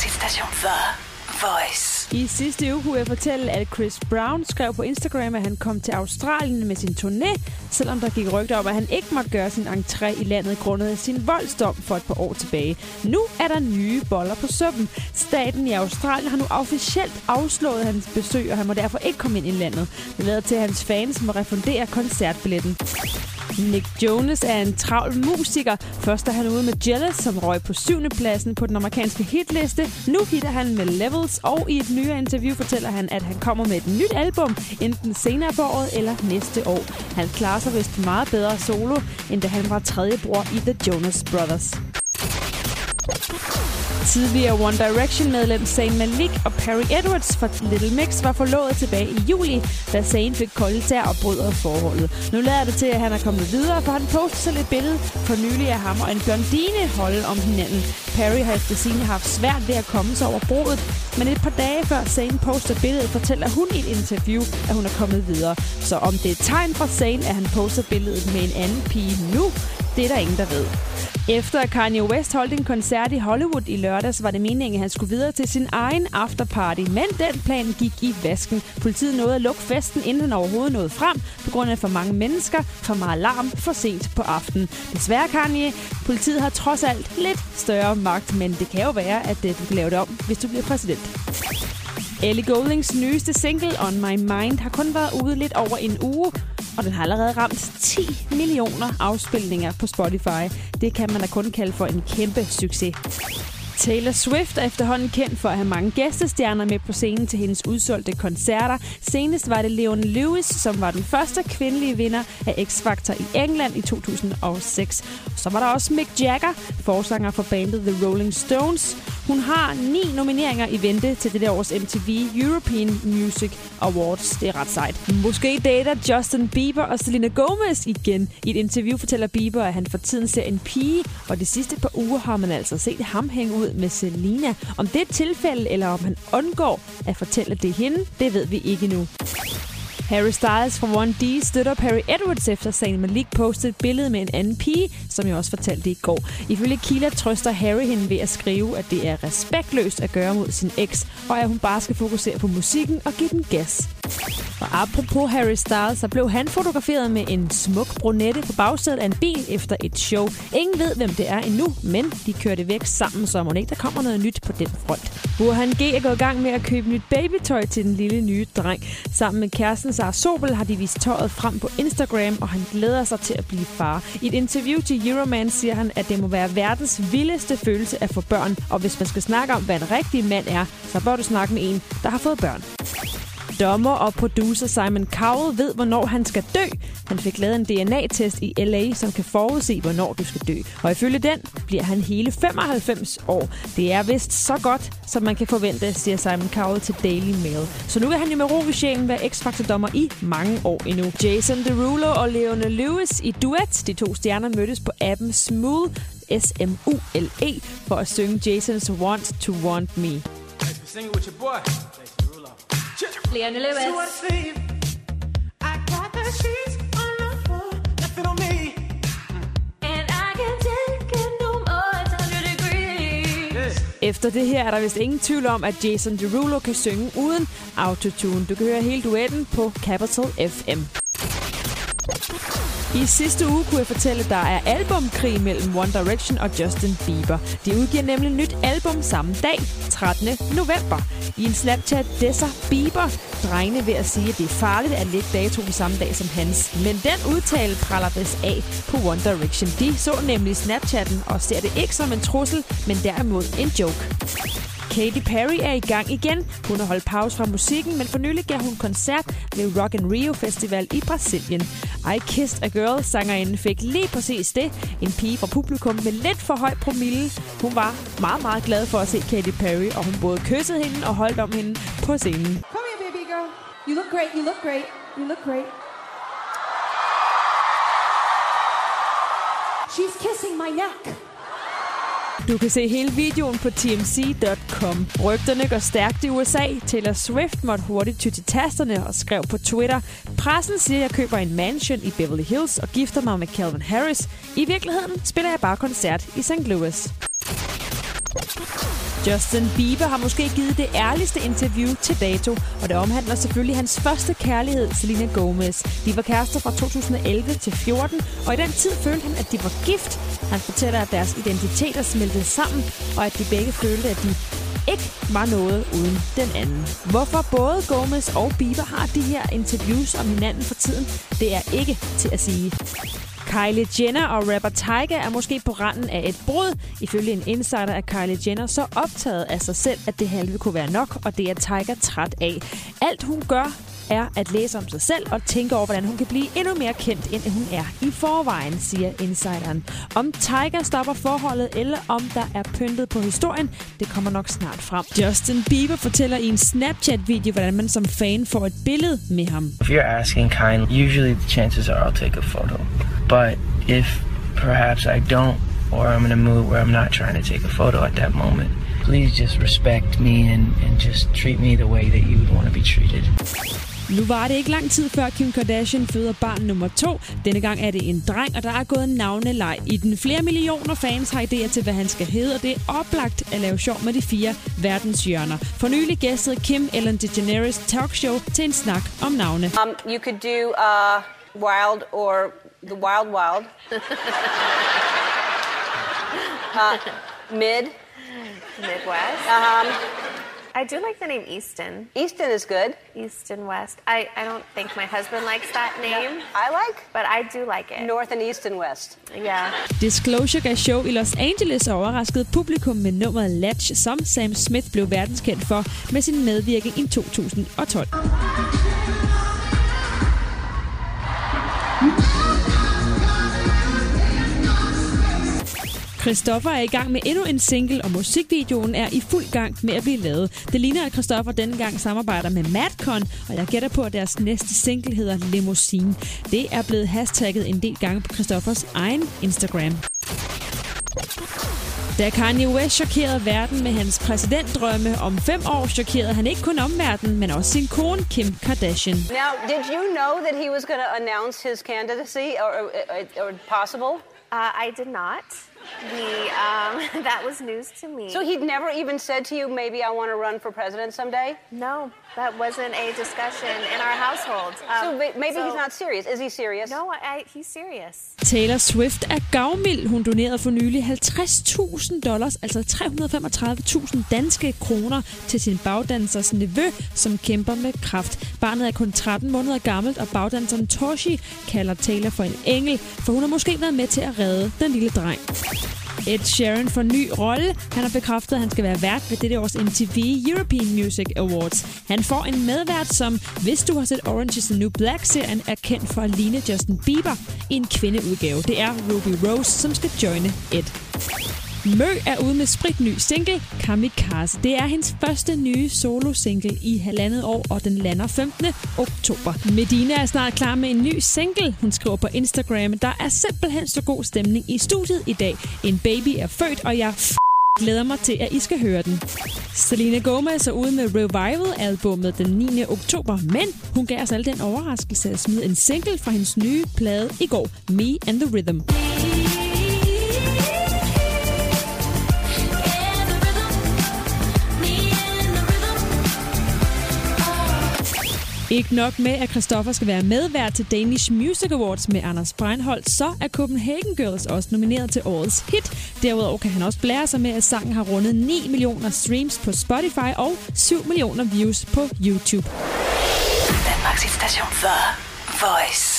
Danmarks The Voice. I sidste uge kunne jeg fortælle, at Chris Brown skrev på Instagram, at han kom til Australien med sin turné, selvom der gik rygter om, at han ikke måtte gøre sin entré i landet grundet sin voldsdom for et par år tilbage. Nu er der nye boller på suppen. Staten i Australien har nu officielt afslået hans besøg, og han må derfor ikke komme ind i landet. Det lader til, at hans fans må refundere koncertbilletten. Nick Jonas er en travl musiker. Først er han ude med Jealous, som røg på syvende pladsen på den amerikanske hitliste. Nu hitter han med Levels, og i et nyere interview fortæller han, at han kommer med et nyt album, enten senere på året eller næste år. Han klarer sig vist meget bedre solo, end da han var tredje bror i The Jonas Brothers. Tidligere One Direction-medlem Zayn Malik og Perry Edwards fra Little Mix var forlovet tilbage i juli, da Zayn fik koldtær og brød forholdet. Nu lader det til, at han er kommet videre, for han postede sig lidt billede for nylig af ham og en blondine holde om hinanden. Perry har efter sine haft svært ved at komme sig over brodet, men et par dage før Zayn poster billedet, fortæller hun i et interview, at hun er kommet videre. Så om det er et tegn fra Zayn, at han poster billedet med en anden pige nu, det er der ingen, der ved. Efter Kanye West holdt en koncert i Hollywood i lørdags, var det meningen, at han skulle videre til sin egen afterparty. Men den plan gik i vasken. Politiet nåede at lukke festen, inden han overhovedet nåede frem, på grund af for mange mennesker, for meget larm, for sent på aftenen. Desværre, Kanye, politiet har trods alt lidt større magt, men det kan jo være, at øh, du kan lave det om, hvis du bliver præsident. Ellie Goldings nyeste single, On My Mind, har kun været ude lidt over en uge, og den har allerede ramt 10 millioner afspilninger på Spotify. Det kan man da kun kalde for en kæmpe succes. Taylor Swift er efterhånden kendt for at have mange gæstestjerner med på scenen til hendes udsolgte koncerter. Senest var det Leon Lewis, som var den første kvindelige vinder af X-Factor i England i 2006. Så var der også Mick Jagger, forsanger for bandet The Rolling Stones. Hun har ni nomineringer i vente til det der års MTV European Music Awards. Det er ret sejt. Måske dater Justin Bieber og Selena Gomez igen. I et interview fortæller Bieber, at han for tiden ser en pige, og de sidste par uger har man altså set ham hænge ud med Selena. Om det er tilfælde, eller om han undgår at fortælle det hende, det ved vi ikke nu. Harry Styles fra 1D støtter Perry Edwards efter Zayn Malik postede et billede med en anden pige, som jeg også fortalte i går. Ifølge Kila trøster Harry hende ved at skrive, at det er respektløst at gøre mod sin eks, og at hun bare skal fokusere på musikken og give den gas. Og apropos Harry Styles, så blev han fotograferet med en smuk brunette på bagsædet af en bil efter et show. Ingen ved, hvem det er endnu, men de kørte væk sammen, så må ikke der kommer noget nyt på den front. Burhan G er gået i gang med at købe nyt babytøj til den lille nye dreng. Sammen med kæresten Sara Sobel har de vist tøjet frem på Instagram, og han glæder sig til at blive far. I et interview til Euroman siger han, at det må være verdens vildeste følelse at få børn, og hvis man skal snakke om, hvad en rigtig mand er, så bør du snakke med en, der har fået børn. Dommer og producer Simon Cowell ved, hvornår han skal dø. Han fik lavet en DNA-test i LA, som kan forudse, hvornår du skal dø. Og ifølge den bliver han hele 95 år. Det er vist så godt, som man kan forvente, siger Simon Cowell til Daily Mail. Så nu kan han jo med ro i sjælen være X-Factor-dommer i mange år endnu. Jason Derulo og Leona Lewis i duet. De to stjerner mødtes på appen Smooth, S-M-U-L-E, for at synge Jasons Want to Want Me. Sing with your boy. Leona Lewis. I got the sheets on the floor, nothing on me. And I can take it no more. It's 100 degrees. Efter det her er der vist ingen tvivl om, at Jason Derulo kan synge uden autotune. Du kan høre hele duetten på Capital FM. I sidste uge kunne jeg fortælle, at der er albumkrig mellem One Direction og Justin Bieber. De udgiver nemlig nyt album samme dag, 13. november. I en Snapchat desser Bieber drengene ved at sige, at det er farligt at lægge datoen samme dag som hans. Men den udtale praller des af på One Direction. De så nemlig Snapchatten og ser det ikke som en trussel, men derimod en joke. Katy Perry er i gang igen. Hun har holdt pause fra musikken, men for nylig gav hun koncert ved Rock and Rio Festival i Brasilien. I Kissed a Girl sangerinden fik lige præcis det. En pige fra publikum med lidt for høj promille. Hun var meget, meget glad for at se Katy Perry, og hun både kyssede hende og holdt om hende på scenen. Come here, baby girl. You look great. You look great. You look great. She's kissing my neck. Du kan se hele videoen på tmc.com. Rygterne går stærkt i USA. Taylor Swift måtte hurtigt ty til tasterne og skrev på Twitter. Pressen siger, at jeg køber en mansion i Beverly Hills og gifter mig med Calvin Harris. I virkeligheden spiller jeg bare koncert i St. Louis. Justin Bieber har måske givet det ærligste interview til dato, og det omhandler selvfølgelig hans første kærlighed, Selena Gomez. De var kærester fra 2011 til 14, og i den tid følte han, at de var gift. Han fortæller, at deres identiteter smeltede sammen, og at de begge følte, at de ikke var noget uden den anden. Hvorfor både Gomez og Bieber har de her interviews om hinanden for tiden, det er ikke til at sige. Kylie Jenner og rapper Tyga er måske på randen af et brud. Ifølge en insider er Kylie Jenner så optaget af sig selv, at det halve kunne være nok, og det er Tyga træt af. Alt hun gør, er at læse om sig selv og tænke over, hvordan hun kan blive endnu mere kendt, end hun er i forvejen, siger insideren. Om Tiger stopper forholdet, eller om der er pyntet på historien, det kommer nok snart frem. Justin Bieber fortæller i en Snapchat-video, hvordan man som fan får et billede med ham. If you're asking kind, usually the chances are I'll take a photo. But if perhaps I don't, or I'm in a mood where I'm not trying to take a photo at that moment, please just respect me and, and just treat me the way that you would want to be treated. Nu var det ikke lang tid før Kim Kardashian føder barn nummer to. Denne gang er det en dreng, og der er gået en navneleg i den. Flere millioner fans har idéer til, hvad han skal hedde, og det er oplagt at lave sjov med de fire verdenshjørner. For nylig gæstede Kim Ellen DeGeneres talkshow til en snak om navne. Um, you could do uh, Wild or the Wild Wild. uh, mid. Midwest. Um, I do like the name Easton. Easton is good. Easton West. I, I don't think my husband likes that name, I like but I do like it. North and East and West. Yeah. Disclosure gav show i Los Angeles og overraskede publikum med nummeret Latch, som Sam Smith blev verdenskendt for med sin medvirkning i 2012. Christoffer er i gang med endnu en single, og musikvideoen er i fuld gang med at blive lavet. Det ligner, at Christoffer denne gang samarbejder med Madcon, og jeg gætter på, at deres næste single hedder Limousine. Det er blevet hashtagget en del gange på Christoffers egen Instagram. Da Kanye West chokerede verden med hans præsidentdrømme om fem år, chokerede han ikke kun omverdenen, men også sin kone Kim Kardashian. Now, did you know that he was going to announce his candidacy or, or, or possible? Uh, I did not. The um, that was news to me. So he'd never even said to you, maybe I want to run for president someday? no, that wasn't a discussion in our household. Um, So ma- maybe so- he's not serious. Is he serious? No, I, he's serious. Taylor Swift er gavmild. Hun donerede for nylig 50.000 dollars, altså 335.000 danske kroner, til sin bagdansers nevø, som kæmper med kraft. Barnet er kun 13 måneder gammelt, og bagdanseren Toshi kalder Taylor for en engel, for hun har måske været med til at redde den lille dreng. Ed Sheeran får ny rolle. Han har bekræftet, at han skal være vært ved dette års MTV European Music Awards. Han får en medvært, som, hvis du har set Orange is the New Black-serien, er kendt for at ligne Justin Bieber i en kvindeudgave. Det er Ruby Rose, som skal joine Ed. Mø er ude med spritny single, Kamikaze. Det er hendes første nye solo-single i halvandet år, og den lander 15. oktober. Medina er snart klar med en ny single. Hun skriver på Instagram, der er simpelthen så god stemning i studiet i dag. En baby er født, og jeg glæder mig til, at I skal høre den. Selena Gomez er ude med Revival-albummet den 9. oktober, men hun gav os alle den overraskelse at smide en single fra hendes nye plade i går, Me and the Rhythm. Ikke nok med, at Christoffer skal være medvært til Danish Music Awards med Anders Breinholt, så er Copenhagen Girls også nomineret til årets hit. Derudover kan han også blære sig med, at sangen har rundet 9 millioner streams på Spotify og 7 millioner views på YouTube. Danmarks station The Voice.